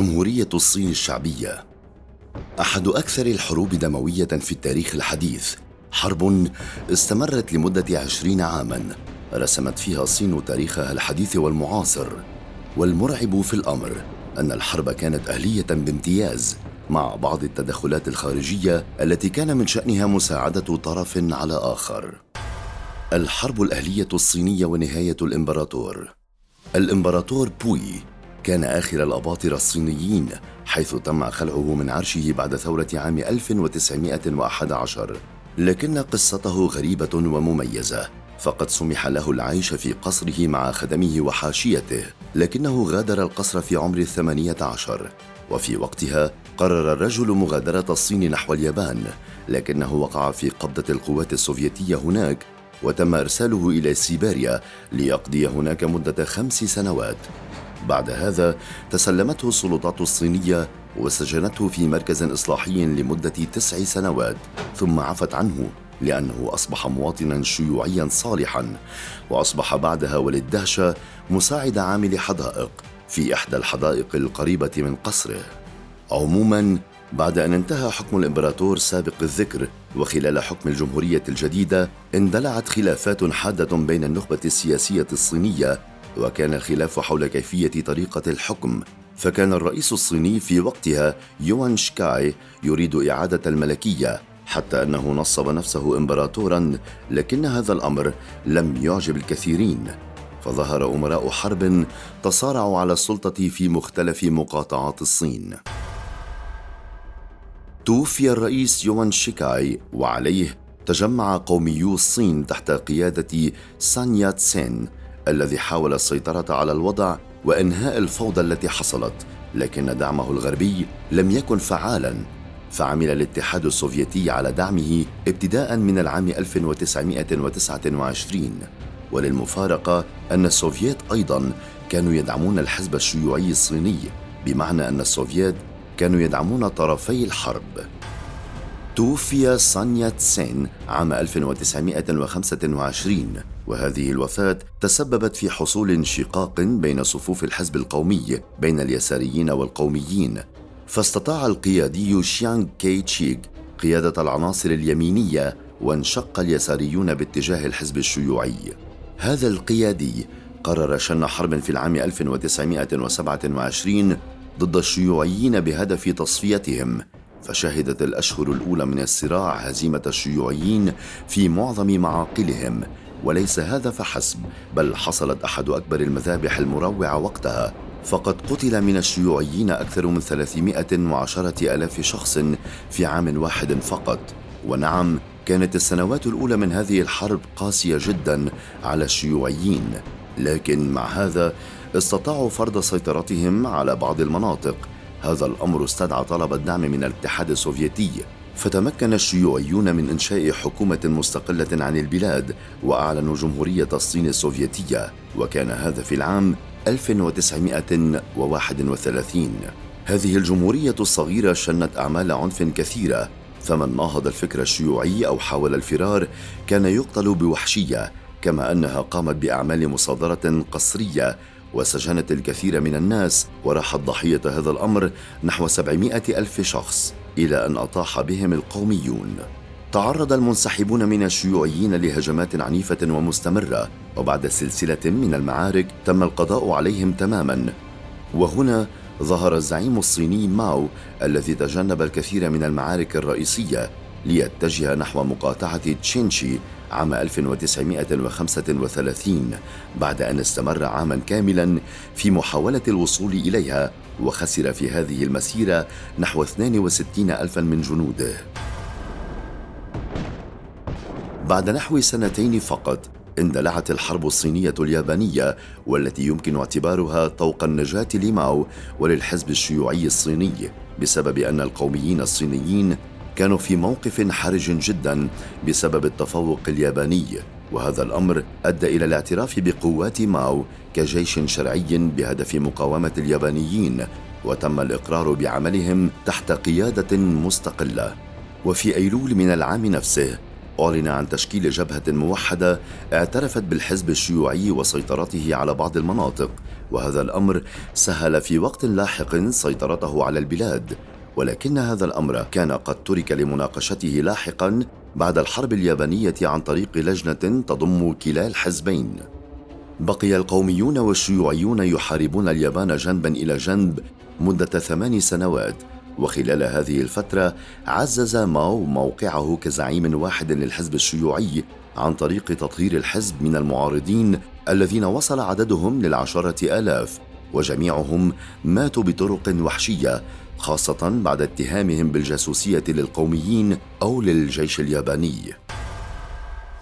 جمهورية الصين الشعبية. أحد أكثر الحروب دموية في التاريخ الحديث حرب استمرت لمدة عشرين عاما رسمت فيها الصين تاريخها الحديث والمعاصر. والمرعب في الأمر أن الحرب كانت أهلية بامتياز مع بعض التدخلات الخارجية التي كان من شأنها مساعدة طرف على آخر. الحرب الأهلية الصينية ونهاية الإمبراطور. الإمبراطور بوي كان آخر الأباطرة الصينيين حيث تم خلعه من عرشه بعد ثورة عام 1911 لكن قصته غريبة ومميزة فقد سمح له العيش في قصره مع خدمه وحاشيته لكنه غادر القصر في عمر الثمانية عشر. وفي وقتها قرر الرجل مغادرة الصين نحو اليابان لكنه وقع في قبضة القوات السوفيتية هناك وتم إرساله إلى سيبيريا ليقضي هناك مدة خمس سنوات. بعد هذا تسلمته السلطات الصينية وسجنته في مركز إصلاحي لمدة تسع سنوات ثم عفت عنه لأنه أصبح مواطنا شيوعيا صالحا وأصبح بعدها وللدهشة مساعد عامل حدائق في إحدى الحدائق القريبة من قصره. عموما بعد أن انتهى حكم الإمبراطور سابق الذكر وخلال حكم الجمهورية الجديدة اندلعت خلافات حادة بين النخبة السياسية الصينية وكان الخلاف حول كيفية طريقة الحكم فكان الرئيس الصيني في وقتها يوان شكاي يريد إعادة الملكية حتى أنه نصب نفسه إمبراطورا لكن هذا الأمر لم يعجب الكثيرين. فظهر أمراء حرب تصارعوا على السلطة في مختلف مقاطعات الصين. توفي الرئيس يوان شيكاي وعليه تجمع قوميو الصين تحت قيادة سانيا تسين الذي حاول السيطرة على الوضع وإنهاء الفوضى التي حصلت لكن دعمه الغربي لم يكن فعالا. فعمل الاتحاد السوفيتي على دعمه ابتداء من العام 1929 وللمفارقة أن السوفييت أيضا كانوا يدعمون الحزب الشيوعي الصيني بمعنى أن السوفييت كانوا يدعمون طرفي الحرب. توفي سانيا تسين عام 1925 وهذه الوفاة تسببت في حصول انشقاق بين صفوف الحزب القومي بين اليساريين والقوميين. فاستطاع القيادي شيانغ كي تشيغ قيادة العناصر اليمينية وانشق اليساريون باتجاه الحزب الشيوعي. هذا القيادي قرر شن حرب في العام 1927 ضد الشيوعيين بهدف تصفيتهم. فشهدت الأشهر الأولى من الصراع هزيمة الشيوعيين في معظم معاقلهم وليس هذا فحسب بل حصلت أحد أكبر المذابح المروعة وقتها. فقد قتل من الشيوعيين أكثر من 310 ألاف شخص في عام واحد فقط. ونعم كانت السنوات الأولى من هذه الحرب قاسية جدا على الشيوعيين. لكن مع هذا استطاعوا فرض سيطرتهم على بعض المناطق هذا الأمر استدعى طلب الدعم من الاتحاد السوفيتي فتمكن الشيوعيون من إنشاء حكومة مستقلة عن البلاد وأعلنوا جمهورية الصين السوفيتية وكان هذا في العام 1931 هذه الجمهورية الصغيرة شنت أعمال عنف كثيرة فمن ناهض الفكر الشيوعي أو حاول الفرار كان يقتل بوحشية كما أنها قامت بأعمال مصادرة قسرية وسجنت الكثير من الناس وراحت ضحية هذا الأمر نحو 700 ألف شخص إلى أن أطاح بهم القوميون. تعرض المنسحبون من الشيوعيين لهجمات عنيفة ومستمرة وبعد سلسلة من المعارك تم القضاء عليهم تماما. وهنا ظهر الزعيم الصيني ماو الذي تجنب الكثير من المعارك الرئيسية ليتجه نحو مقاطعة تشينشي عام 1935 بعد أن استمر عاما كاملا في محاولة الوصول إليها وخسر في هذه المسيرة نحو 62 ألفا من جنوده. بعد نحو سنتين فقط اندلعت الحرب الصينية اليابانية والتي يمكن اعتبارها طوق النجاة لماو وللحزب الشيوعي الصيني بسبب أن القوميين الصينيين كانوا في موقف حرج جدا بسبب التفوق الياباني وهذا الأمر أدى إلى الاعتراف بقوات ماو كجيش شرعي بهدف مقاومة اليابانيين وتم الإقرار بعملهم تحت قيادة مستقلة. وفي أيلول من العام نفسه أعلن عن تشكيل جبهة موحدة اعترفت بالحزب الشيوعي وسيطرته على بعض المناطق وهذا الأمر سهل في وقت لاحق سيطرته على البلاد. ولكن هذا الأمر كان قد ترك لمناقشته لاحقا بعد الحرب اليابانية عن طريق لجنة تضم كلا الحزبين. بقي القوميون والشيوعيون يحاربون اليابان جنبا إلى جنب مدة ثمان سنوات وخلال هذه الفترة عزز ماو موقعه كزعيم واحد للحزب الشيوعي عن طريق تطهير الحزب من المعارضين الذين وصل عددهم للعشرة آلاف وجميعهم ماتوا بطرق وحشية خاصة بعد اتهامهم بالجاسوسية للقوميين أو للجيش الياباني.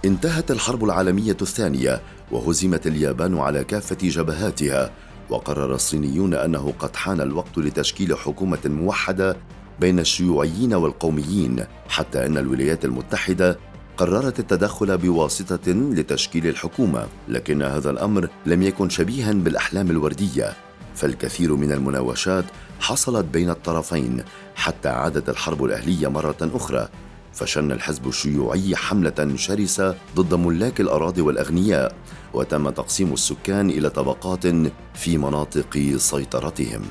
انتهت الحرب العالمية الثانية وهزمت اليابان على كافة جبهاتها وقرر الصينيون أنه قد حان الوقت لتشكيل حكومة موحدة بين الشيوعيين والقوميين حتى أن الولايات المتحدة قررت التدخل بواسطة لتشكيل الحكومة لكن هذا الأمر لم يكن شبيها بالأحلام الوردية. فالكثير من المناوشات حصلت بين الطرفين حتى عادت الحرب الأهلية مرة أخرى فشن الحزب الشيوعي حملة شرسة ضد ملاك الأراضي والأغنياء وتم تقسيم السكان إلى طبقات في مناطق سيطرتهم.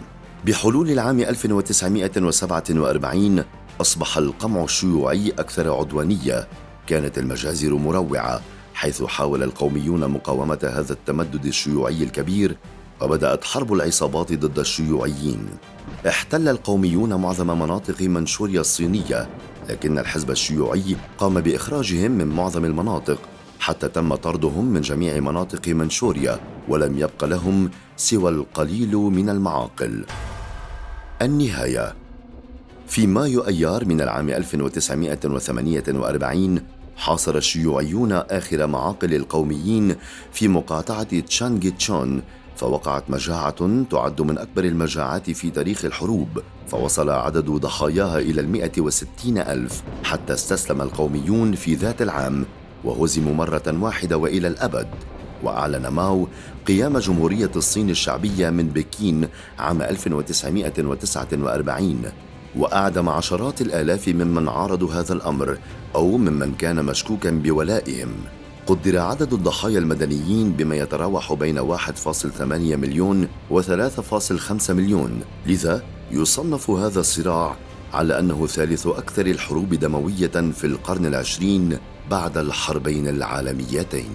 بحلول العام 1947 أصبح القمع الشيوعي أكثر عدوانية كانت المجازر مروعة حيث حاول القوميون مقاومة هذا التمدد الشيوعي الكبير وبدأت حرب العصابات ضد الشيوعيين. احتل القوميون معظم مناطق منشوريا الصينية لكن الحزب الشيوعي قام بإخراجهم من معظم المناطق حتى تم طردهم من جميع مناطق منشوريا ولم يبق لهم سوى القليل من المعاقل. النهاية. في مايو أيار من العام 1948 حاصر الشيوعيون آخر معاقل القوميين في مقاطعة تشانغ تشون فوقعت مجاعة تعد من أكبر المجاعات في تاريخ الحروب فوصل عدد ضحاياها إلى المئة وستين ألف حتى استسلم القوميون في ذات العام وهزموا مرة واحدة وإلى الأبد. وأعلن ماو قيام جمهورية الصين الشعبية من بكين عام 1949 وأعدم عشرات الآلاف ممن عارضوا هذا الأمر أو ممن كان مشكوكا بولائهم. قدر عدد الضحايا المدنيين بما يتراوح بين 1.8 مليون و 3.5 مليون. لذا يصنف هذا الصراع على أنه ثالث أكثر الحروب دموية في القرن العشرين بعد الحربين العالميتين.